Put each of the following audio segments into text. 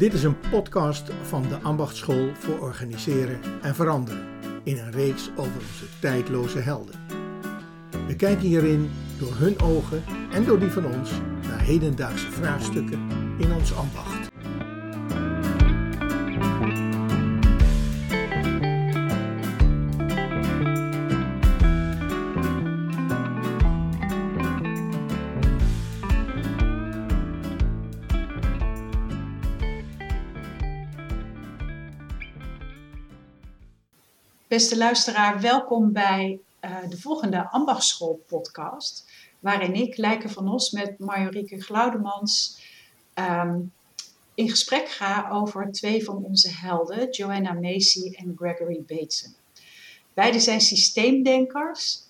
Dit is een podcast van de Ambachtschool voor Organiseren en Veranderen in een reeks over onze tijdloze helden. We kijken hierin door hun ogen en door die van ons naar hedendaagse vraagstukken in ons ambacht. Beste luisteraar, welkom bij uh, de volgende Ambachtschool podcast. Waarin ik, Lijke van Os, met Marjorieke Glaudemans um, in gesprek ga over twee van onze helden, Joanna Macy en Gregory Bateson. Beide zijn systeemdenkers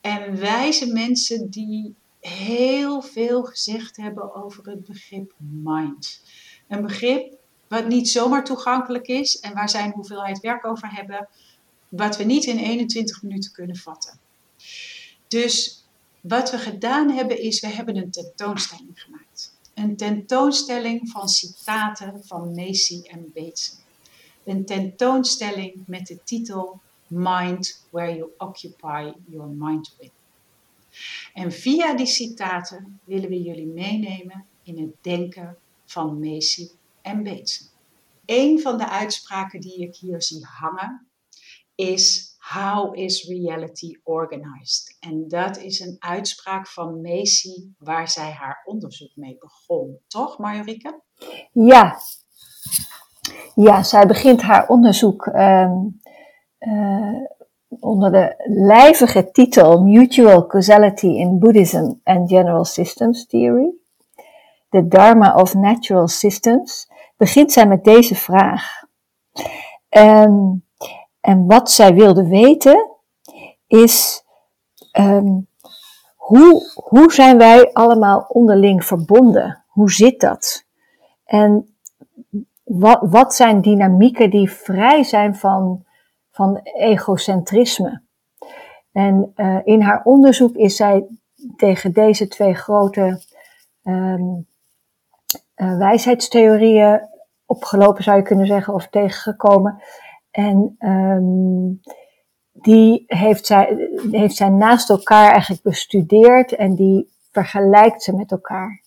en wijze mensen die heel veel gezegd hebben over het begrip mind. Een begrip wat niet zomaar toegankelijk is en waar zij een hoeveelheid werk over hebben, wat we niet in 21 minuten kunnen vatten. Dus wat we gedaan hebben is, we hebben een tentoonstelling gemaakt. Een tentoonstelling van citaten van Macy en Bateson. Een tentoonstelling met de titel Mind Where You Occupy Your Mind With. En via die citaten willen we jullie meenemen in het denken van Macy en Bateson. Een van de uitspraken die ik hier zie hangen is How is reality organized? En dat is een uitspraak van Macy waar zij haar onderzoek mee begon. Toch, Marjorieke? Ja. Ja, zij begint haar onderzoek uh, uh, onder de lijvige titel Mutual Causality in Buddhism and General Systems Theory. The Dharma of Natural Systems. Begint zij met deze vraag. Um, en wat zij wilde weten is um, hoe, hoe zijn wij allemaal onderling verbonden? Hoe zit dat? En wat, wat zijn dynamieken die vrij zijn van, van egocentrisme? En uh, in haar onderzoek is zij tegen deze twee grote um, uh, wijsheidstheorieën opgelopen, zou je kunnen zeggen, of tegengekomen. En um, die heeft zij, heeft zij naast elkaar eigenlijk bestudeerd en die vergelijkt ze met elkaar.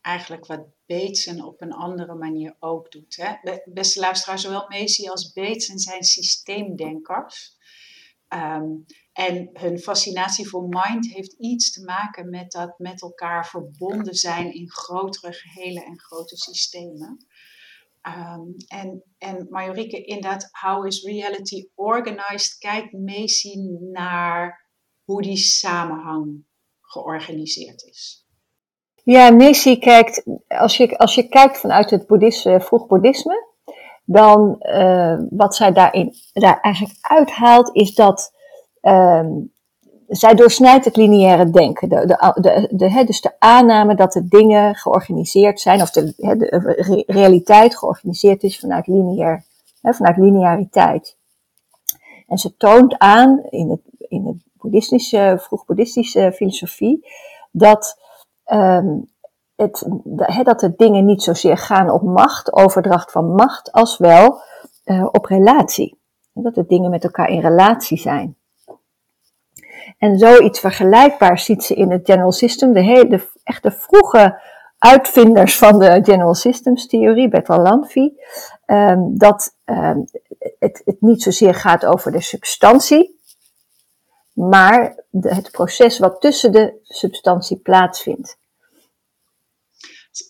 Eigenlijk wat Bateson op een andere manier ook doet. Hè? Beste luisteraar, zowel Macy als Bateson zijn systeemdenkers. Um, en hun fascinatie voor mind heeft iets te maken met dat met elkaar verbonden zijn in grotere gehelen en grote systemen. Um, en, en Majorike, in dat How is Reality Organized kijkt Macy naar hoe die samenhang georganiseerd is. Ja, Macy kijkt, als je, als je kijkt vanuit het boeddhisme, vroeg boeddhisme, dan uh, wat zij daarin, daar eigenlijk uithaalt, is dat um, zij doorsnijdt het lineaire denken. De, de, de, de, dus de aanname dat de dingen georganiseerd zijn, of de, de realiteit georganiseerd is vanuit, lineair, vanuit lineariteit. En ze toont aan in het, in het boeddhistische, vroeg-boeddhistische filosofie dat, um, het, dat de dingen niet zozeer gaan op macht, overdracht van macht, als wel uh, op relatie. Dat de dingen met elkaar in relatie zijn. En zoiets vergelijkbaars ziet ze in het General System. De, hele, de echte vroege uitvinders van de General Systems theorie, Bertrand Lanvie, um, dat um, het, het niet zozeer gaat over de substantie, maar de, het proces wat tussen de substantie plaatsvindt.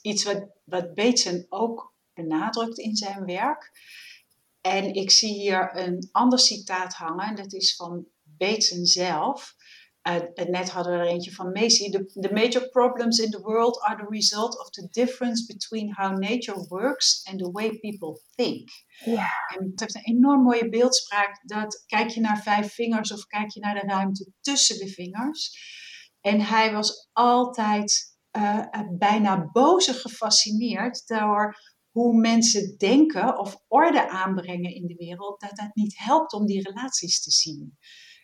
Iets wat, wat Bateson ook benadrukt in zijn werk. En ik zie hier een ander citaat hangen, dat is van Bateson zelf. Uh, net hadden we er eentje van Macy. The, the, major problems in the world are the result of the difference between how nature works and the way people think. Ja. En het heeft een enorm mooie beeldspraak. Dat kijk je naar vijf vingers of kijk je naar de ruimte tussen de vingers. En hij was altijd uh, bijna bozig gefascineerd door hoe mensen denken of orde aanbrengen in de wereld. Dat dat niet helpt om die relaties te zien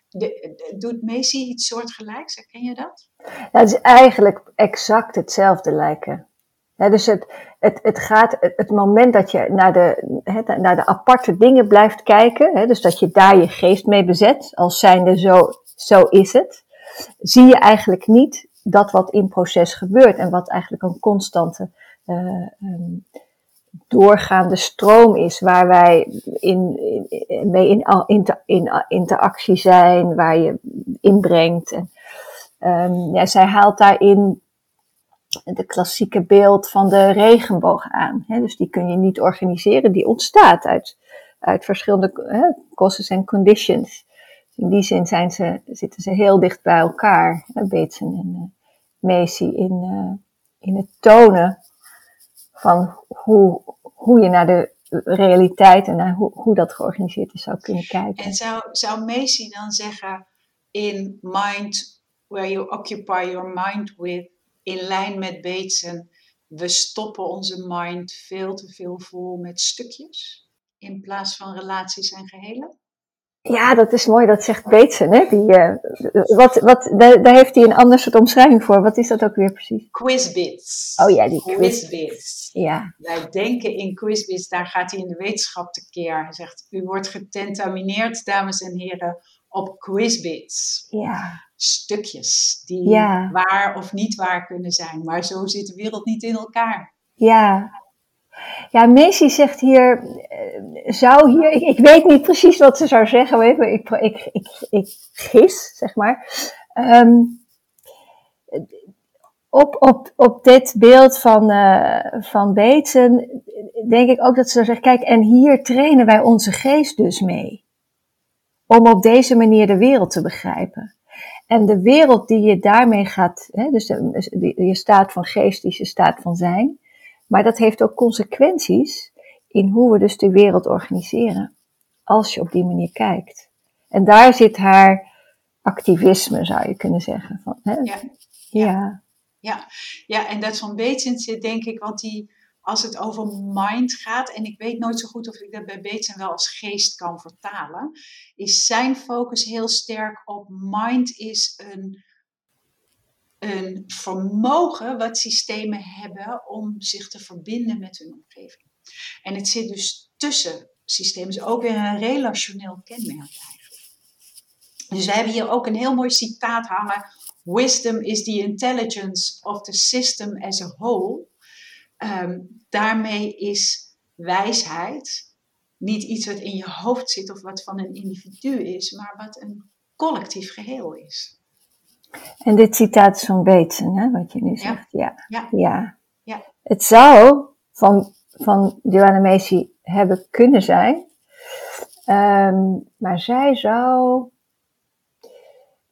de, doet Macy iets soortgelijks? Herken je dat? Ja, het is eigenlijk exact hetzelfde lijken. dus het, het, het gaat, het moment dat je naar de, naar de aparte dingen blijft kijken, dus dat je daar je geest mee bezet, als zijnde zo, zo is het, zie je eigenlijk niet dat wat in proces gebeurt en wat eigenlijk een constante uh, um, doorgaande stroom is waar wij in, in, mee in, in, in, interactie zijn, waar je inbrengt. En, um, ja, zij haalt daarin de klassieke beeld van de regenboog aan. Hè? Dus die kun je niet organiseren, die ontstaat uit, uit verschillende hè, causes en conditions. In die zin zijn ze, zitten ze heel dicht bij elkaar, hè, en uh, Macy, in, uh, in het tonen hoe, hoe je naar de realiteit en naar hoe, hoe dat georganiseerd is zou kunnen kijken. En zou, zou Macy dan zeggen, in mind, where you occupy your mind with, in lijn met Bateson, we stoppen onze mind veel te veel vol met stukjes in plaats van relaties en gehelen? Ja, dat is mooi, dat zegt Bateson. Hè? Die, uh, wat, wat, daar, daar, heeft hij een ander soort omschrijving voor. Wat is dat ook weer precies? Quizbits. Oh ja, die quizbits. Ja. Wij denken in quizbits, daar gaat hij in de wetenschap tekeer. Hij zegt, u wordt getentamineerd, dames en heren, op quizbits. Ja. Stukjes die ja. waar of niet waar kunnen zijn. Maar zo zit de wereld niet in elkaar. Ja, ja, Macy zegt hier, zou hier, ik, weet niet precies wat ze zou zeggen, ik, ik, ik, ik gis, zeg maar. Um, op, op, op dit beeld van, uh, van Bateson denk ik ook dat ze zegt, kijk, en hier trainen wij onze geest dus mee. Om op deze manier de wereld te begrijpen. En de wereld die je daarmee gaat, hè, dus je staat van geest is je staat van zijn, maar dat heeft ook consequenties in hoe we dus de wereld organiseren. Als je op die manier kijkt. En daar zit haar activisme, zou je kunnen zeggen. Van, hè? Ja. Ja. ja. Ja, en dat van Bateson zit denk ik, want die, als het over mind gaat, en ik weet nooit zo goed of ik dat bij Bateson wel als geest kan vertalen, is zijn focus heel sterk op mind is een een vermogen wat systemen hebben om zich te verbinden met hun omgeving. En het zit dus tussen systemen, is ook weer een relationeel kenmerk eigenlijk. Dus we hebben hier ook een heel mooi citaat hangen. Wisdom is the intelligence of the system as a whole. Um, daarmee is wijsheid niet iets wat in je hoofd zit of wat van een individu is, maar wat een collectief geheel is. En dit citaat is van Bateson, hè, wat je nu zegt. Ja. Ja. Ja. ja. Het zou van, van Joanna Macy hebben kunnen zijn, um, maar zij zou.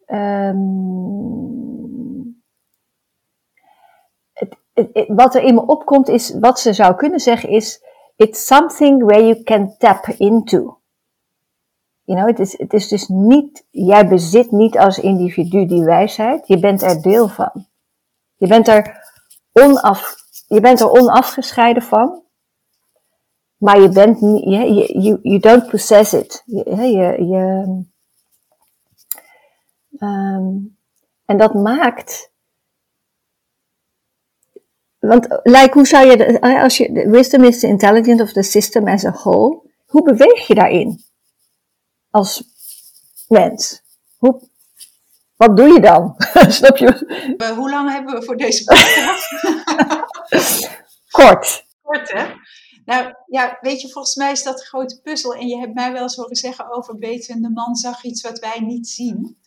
Um, het, het, het, wat er in me opkomt is, wat ze zou kunnen zeggen is, it's something where you can tap into. You know, het, is, het is dus niet, jij bezit niet als individu die wijsheid, je bent er deel van. Je bent er, onaf, je bent er onafgescheiden van, maar je bent niet, you, you, don't possess it. Je, je, je um, en dat maakt, want like, hoe zou je, als je, wisdom is the intelligence of the system as a whole, hoe beweeg je daarin? Als mens? Hoe, wat doe je dan? Snap je? Hoe lang hebben we voor deze podcast? Kort. Kort, hè? Nou, ja, weet je, volgens mij is dat een grote puzzel. En je hebt mij wel eens horen zeggen over Beter de man zag iets wat wij niet zien.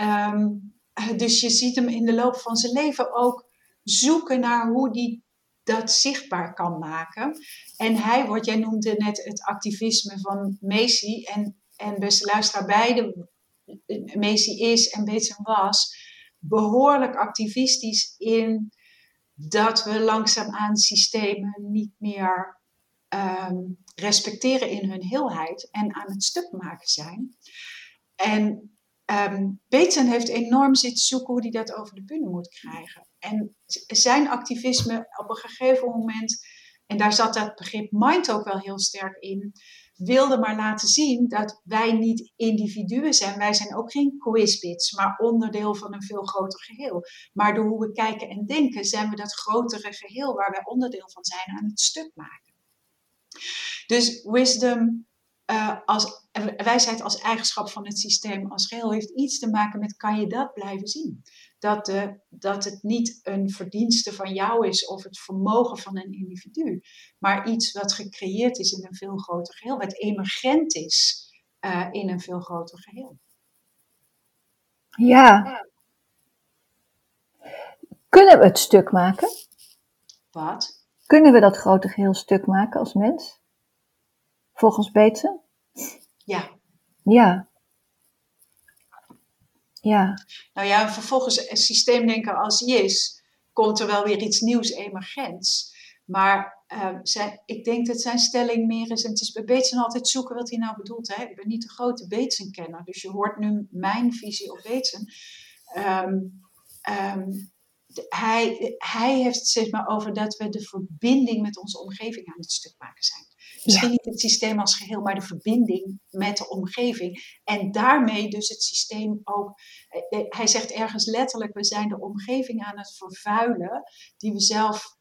Um, dus je ziet hem in de loop van zijn leven ook zoeken naar hoe die dat zichtbaar kan maken. En hij wordt, jij noemde net het activisme van Macy. En en beste luisteraar, beide, Macy is en Bateson was, behoorlijk activistisch in dat we langzaamaan systemen niet meer um, respecteren in hun heelheid en aan het stuk maken zijn. En um, ehm, heeft enorm zitten zoeken hoe hij dat over de bühne moet krijgen. En zijn activisme op een gegeven moment, en daar zat dat begrip mind ook wel heel sterk in, wilde maar laten zien dat wij niet individuen zijn. Wij zijn ook geen quizbits, maar onderdeel van een veel groter geheel. Maar door hoe we kijken en denken, zijn we dat grotere geheel waar wij onderdeel van zijn aan het stuk maken. Dus wisdom uh, als wijsheid als eigenschap van het systeem als geheel heeft iets te maken met kan je dat blijven zien? Dat, de, dat het niet een verdienste van jou is of het vermogen van een individu, maar iets wat gecreëerd is in een veel groter geheel, wat emergent is uh, in een veel groter geheel. Ja. Kunnen we het stuk maken? Wat? Kunnen we dat grote geheel stuk maken als mens? Volgens Beetsen? Ja. Ja. Ja. Nou ja, vervolgens een systeemdenker als is, komt er wel weer iets nieuws emergents. Maar uh, zijn, ik denk dat zijn stelling meer is, en het is bij Beetsen altijd zoeken wat hij nou bedoelt. Hè? Ik ben niet de grote Beetsen-kenner, dus je hoort nu mijn visie op Beetsen. Um, um, hij, hij heeft het zeg maar over dat we de verbinding met onze omgeving aan het stuk maken zijn. Misschien niet het systeem als geheel, maar de verbinding met de omgeving. En daarmee dus het systeem ook. Eh, eh, hij zegt ergens letterlijk: we zijn de omgeving aan het vervuilen die we zelf,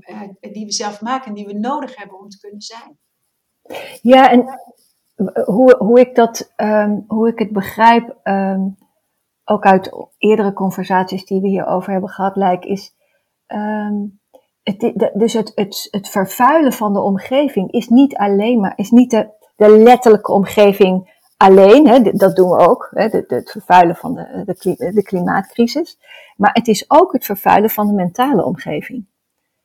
eh, die we zelf maken en die we nodig hebben om te kunnen zijn. Ja, en hoe, hoe, ik, dat, um, hoe ik het begrijp, um, ook uit eerdere conversaties die we hierover hebben gehad, lijkt, is. Um, het, dus het, het, het vervuilen van de omgeving is niet alleen maar, is niet de, de letterlijke omgeving alleen, hè, dat doen we ook, hè, de, de, het vervuilen van de, de, de, klimaatcrisis, maar het is ook het vervuilen van de mentale omgeving.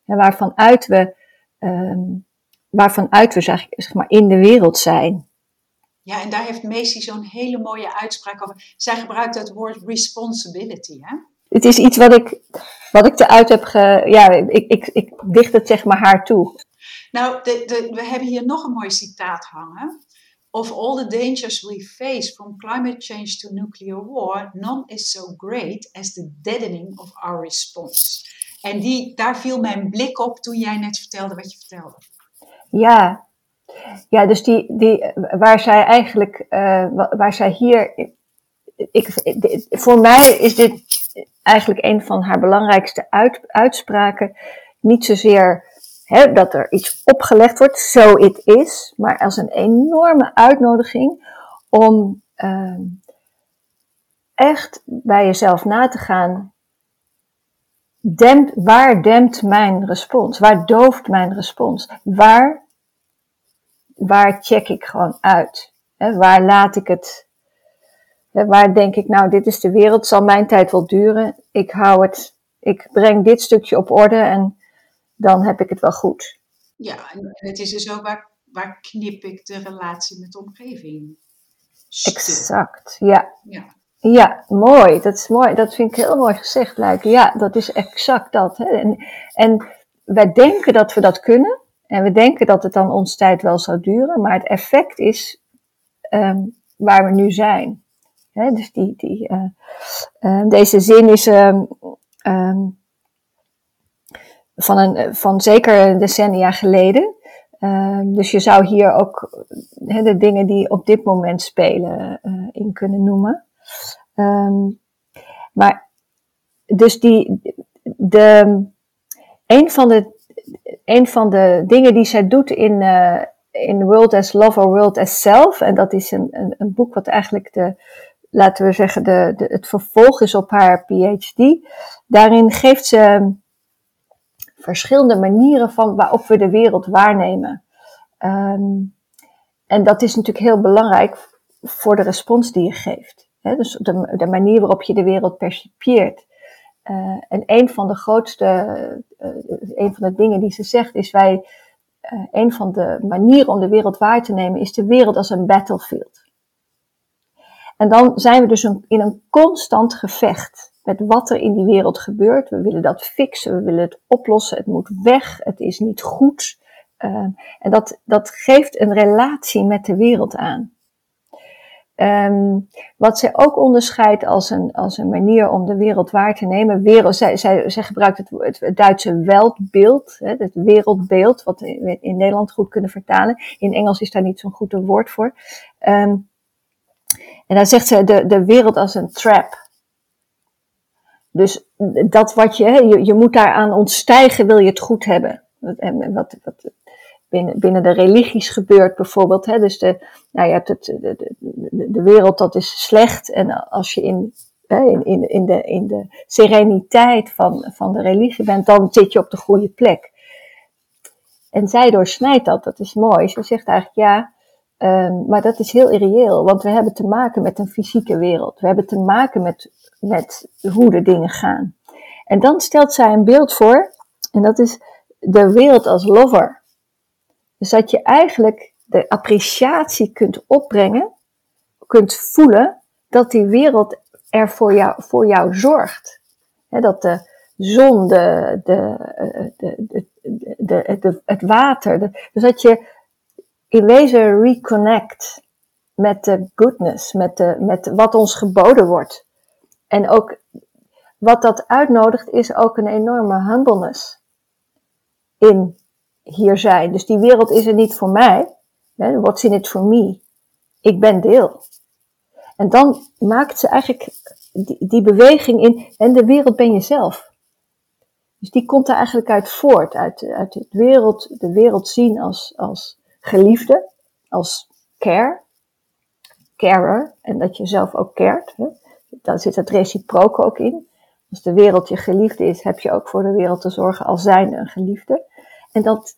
Hè, waarvan uit we, um, waarvan uit we zeg, zeg maar, in de wereld zijn. Ja, en daar heeft Macy zo'n hele mooie uitspraak over. Zij gebruikt het woord responsibility. Hè? Het is iets wat ik, wat ik eruit heb ge... Ja, ik, ik, ik dicht het zeg maar haar toe. Nou, de, de, we hebben hier nog een mooi citaat hangen. Of all the dangers we face from climate change to nuclear war, none is so great as the deadening of our response. En die, daar viel mijn blik op toen jij net vertelde wat je vertelde. Ja, ja dus die, die, waar zij eigenlijk, uh, waar zij hier, ik, voor mij is dit eigenlijk een van haar belangrijkste uitspraken. Niet zozeer hè, dat er iets opgelegd wordt, zo so it is, maar als een enorme uitnodiging om uh, echt bij jezelf na te gaan. Dempt, waar dempt mijn respons? Waar dooft mijn respons? Waar, waar check ik gewoon uit? Hè, waar laat ik het Waar denk ik, nou, dit is de wereld, zal mijn tijd wel duren. Ik hou het, ik breng dit stukje op orde en dan heb ik het wel goed. Ja, en het is dus ook waar, waar knip ik de relatie met de omgeving. Exact, ja. ja. Ja, mooi. Dat is mooi. Dat vind ik heel mooi gezegd, lijken. Ja, dat is exact dat. Hè. En, en wij denken dat we dat kunnen. En we denken dat het dan ons tijd wel zou duren. Maar het effect is um, waar we nu zijn dus die, die, uh, uh, deze zin is um, um, van, een, van zeker decennia geleden. Uh, dus je zou hier ook de dingen die op dit moment spelen uh, in kunnen noemen. Maar dus die, de, een, van de, een van de dingen die zij doet in, uh, in World as Love or World as Self, en dat is een, een, een boek wat eigenlijk de, laten we zeggen, de, de, het vervolg is op haar PhD. Daarin geeft ze verschillende manieren van waarop we de wereld waarnemen. Um, en dat is natuurlijk heel belangrijk voor de respons die je geeft. dus de, manier waarop je de wereld percipieert. Uh, en een van de grootste, uh, een van de dingen die ze zegt is wij, uh, een van de manieren om de wereld waar te nemen is de wereld als een battlefield. En dan zijn we dus in een constant gevecht met wat er in die wereld gebeurt. We willen dat fixen, we willen het oplossen, het moet weg, het is niet goed. Uh, en dat, dat geeft een relatie met de wereld aan. ehm, wat zij ook onderscheidt als een, als een manier om de wereld waar te nemen. Wereld, zij, zij, zij gebruikt het, het, Duitse wereldbeeld, het wereldbeeld, wat we in Nederland goed kunnen vertalen. In Engels is daar niet zo'n goed woord voor. Ehm, en dan zegt ze de, de wereld als een trap. Dus dat wat je, je, je moet daaraan ontstijgen, wil je het goed hebben. En wat, wat binnen, binnen de religies gebeurt bijvoorbeeld. Hè? Dus de, nou, je hebt het, de, de, de wereld dat is slecht. En als je in, in, in, in, de, in de sereniteit van, van de religie bent, dan zit je op de goede plek. En zij doorsnijdt dat, dat is mooi. Ze zegt eigenlijk ja, um, maar dat is heel irreëel, want we hebben te maken met een fysieke wereld. We hebben te maken met, met hoe de dingen gaan. En dan stelt zij een beeld voor, en dat is de wereld als lover. Dus dat je eigenlijk de appreciatie kunt opbrengen, kunt voelen dat die wereld er voor jou, voor jou zorgt. dat de zon, de, de, de, de, de het water, dus dat je in wezen reconnect met de goodness, met, de, met wat ons geboden wordt. En ook wat dat uitnodigt is ook een enorme humbleness in hier zijn. Dus die wereld is er niet voor mij. What's in it for me? Ik ben deel. En dan maakt ze eigenlijk die, die beweging in, en de wereld ben je zelf. Dus die komt er eigenlijk uit voort, uit, uit het wereld, de wereld zien als, als geliefde, als care, carer, en dat je zelf ook cared. Hè? Daar zit het reciprook ook in. Als de wereld je geliefde is, heb je ook voor de wereld te zorgen als zijnde een geliefde. En dat,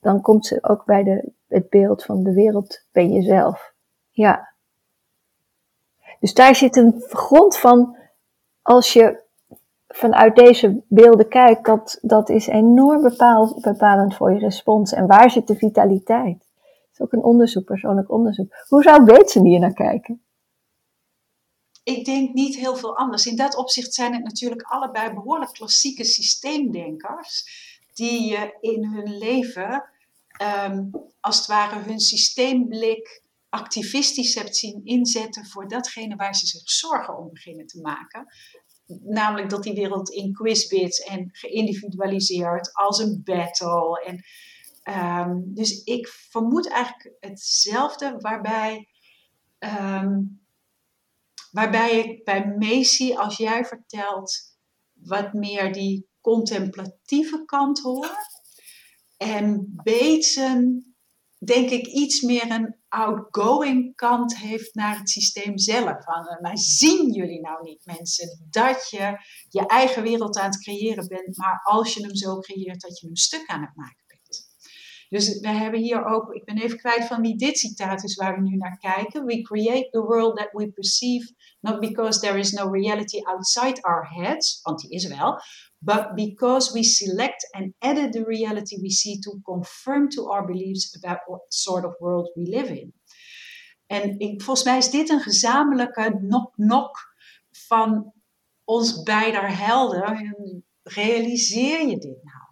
dan komt ze ook bij de, het beeld van de wereld ben jezelf. Ja. Dus daar zit een grond van, als je vanuit deze beelden kijkt, dat, dat is enorm bepaal, bepalend voor je respons. En waar zit de vitaliteit? Dat is ook een onderzoek, persoonlijk onderzoek. Hoe zou Beetsen hier naar kijken? Ik denk niet heel veel anders. In dat opzicht zijn het natuurlijk allebei behoorlijk klassieke systeemdenkers die je in hun leven um, als het ware hun systeemblik activistisch hebt zien inzetten voor datgene waar ze zich zorgen om beginnen te maken. Namelijk dat die wereld in quizbits en geïndividualiseerd als een battle. En, um, dus ik vermoed eigenlijk hetzelfde, waarbij, um, waarbij ik bij Macy, als jij vertelt wat meer die contemplatieve kant hoor. En Bateson, denk ik, iets meer een outgoing kant heeft naar het systeem zelf. Eh, maar zien jullie nou niet, mensen, dat je je eigen wereld aan het creëren bent, maar als je hem zo creëert, dat je hem stuk aan het maken bent. Dus we hebben hier ook, ik ben even kwijt van wie dit citaat is waar we nu naar kijken. We create the world that we perceive, not because there is no reality outside our heads, want die is wel, but because we select and edit the reality we see to confirm to our beliefs about what sort of world we live in. En volgens mij is dit een gezamenlijke knock-knock van ons beider helden. Realiseer je dit nou?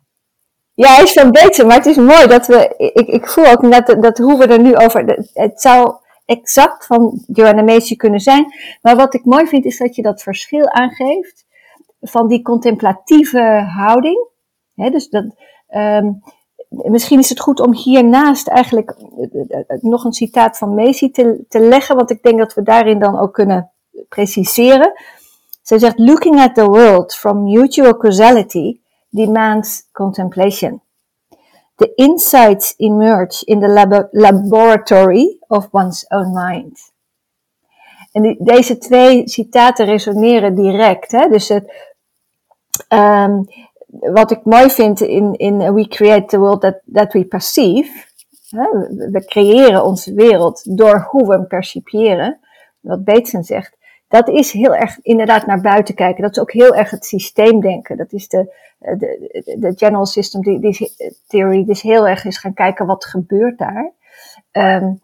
Ja, is van beter, maar het is mooi dat we. Ik, ik voel ook net dat, dat hoe we er nu over. Het zou exact van Joanna Macy kunnen zijn. Maar wat ik mooi vind is dat je dat verschil aangeeft van die contemplatieve houding. dus dat, um, misschien is het goed om hiernaast eigenlijk eh, eh, eh, nog een citaat van Macy te, te leggen, want ik denk dat we daarin dan ook kunnen preciseren. Zij zegt: Looking at the world from mutual causality demands contemplation. The insights emerge in the lab laboratory of one's own mind. En deze twee citaten resoneren direct. Hè? Dus het, Um, wat ik mooi vind in, in We Create the World That, that We Perceive. Hè, we creëren onze wereld door hoe we hem percipiëren. Wat Bateson zegt. Dat is heel erg inderdaad naar buiten kijken. Dat is ook heel erg het systeemdenken. Dat is de, de, de general system theory. Dus heel erg is gaan kijken wat gebeurt daar. Um,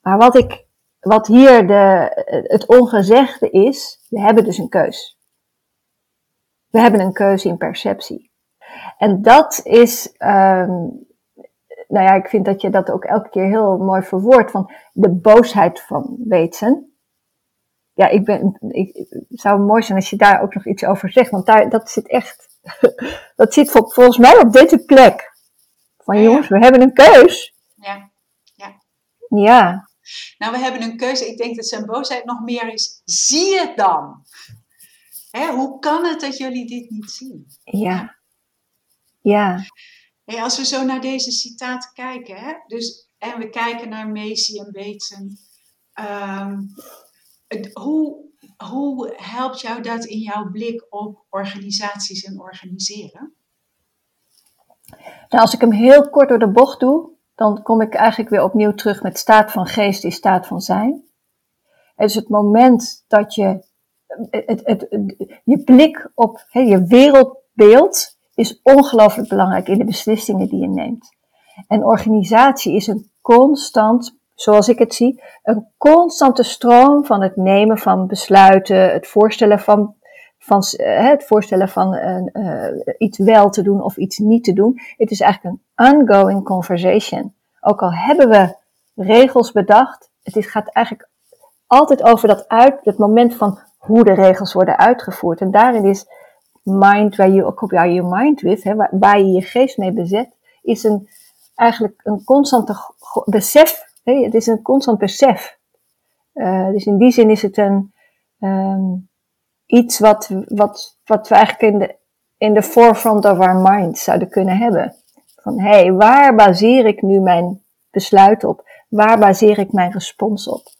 maar wat ik, wat hier de, het ongezegde is, we hebben dus een keus. We hebben een keuze in perceptie. En dat is, um, nou ja, ik vind dat je dat ook elke keer heel mooi verwoordt. Van de boosheid van weten. Ja, ik ben, ik, het zou mooi zijn als je daar ook nog iets over zegt. Want daar, dat zit echt, dat zit volgens mij op deze plek. Van jongens, we hebben een keus. Ja. ja. Ja. Nou, we hebben een keuze. Ik denk dat zijn boosheid nog meer is. Zie het dan. Hè, hoe kan het dat jullie dit niet zien? Ja. Ja. Hey, als we zo naar deze citaat kijken, hè, dus, en we kijken naar Macy en Bateson, ehm, hoe, hoe helpt jou dat in jouw blik op organisaties en organiseren? Nou, als ik hem heel kort door de bocht doe, dan kom ik eigenlijk weer opnieuw terug met staat van geest is staat van zijn. Het is het moment dat je het, het, je blik op je wereldbeeld is ongelooflijk belangrijk in de beslissingen die je neemt. En organisatie is een constant, zoals ik het zie, een constante stroom van het nemen van besluiten, het voorstellen van, van, het voorstellen van uh, iets wel te doen of iets niet te doen. Het is eigenlijk een ongoing conversation. Ook al hebben we regels bedacht, het gaat eigenlijk altijd over dat uit, moment van hoe de regels worden uitgevoerd. En daarin is mind, waar je jou je mind with, hè, waar, waar, je je geest mee bezet, is een, eigenlijk een constante besef. Het is een constant besef. Uh, dus in die zin is het een, um, iets wat, wat, wat we eigenlijk in de, in de forefront of our mind zouden kunnen hebben. Van hé, hey, waar baseer ik nu mijn besluit op? Waar baseer ik mijn respons op?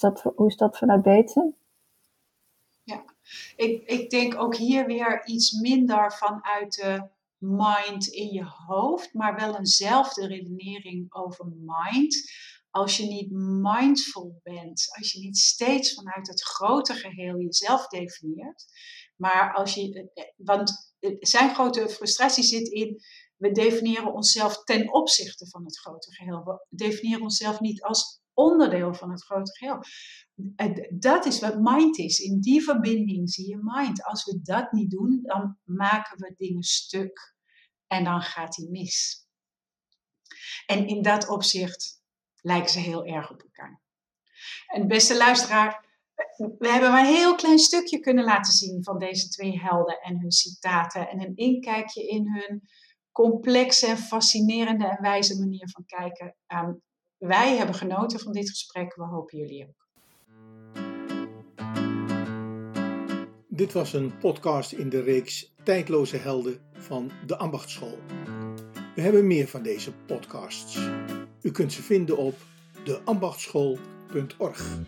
Dat, hoe is dat vanuit Beetsen? Ik, ik denk ook hier weer iets minder vanuit de mind in je hoofd, maar wel eenzelfde redenering over mind. Als je niet mindful bent, als je niet steeds vanuit het grote geheel jezelf definieert, maar als je, eh, want zijn grote frustratie zit in, we definiëren onszelf ten opzichte van het grote geheel. We definiëren onszelf niet als onderdeel van het grote geheel. Dat is wat mind is. In die verbinding zie je mind. Als we dat niet doen, dan maken we dingen stuk en dan gaat die mis. En in dat opzicht lijken ze heel erg op elkaar. En beste luisteraar, we hebben maar een heel klein stukje kunnen laten zien van deze twee helden en hun citaten en een inkijkje in hun complexe en fascinerende en wijze manier van kijken. Ehm, wij hebben genoten van dit gesprek. We hopen jullie ook. Dit was een podcast in de reeks Tijdloze Helden van de Ambachtschool. We hebben meer van deze podcasts. U kunt ze vinden op deambachtschool.org.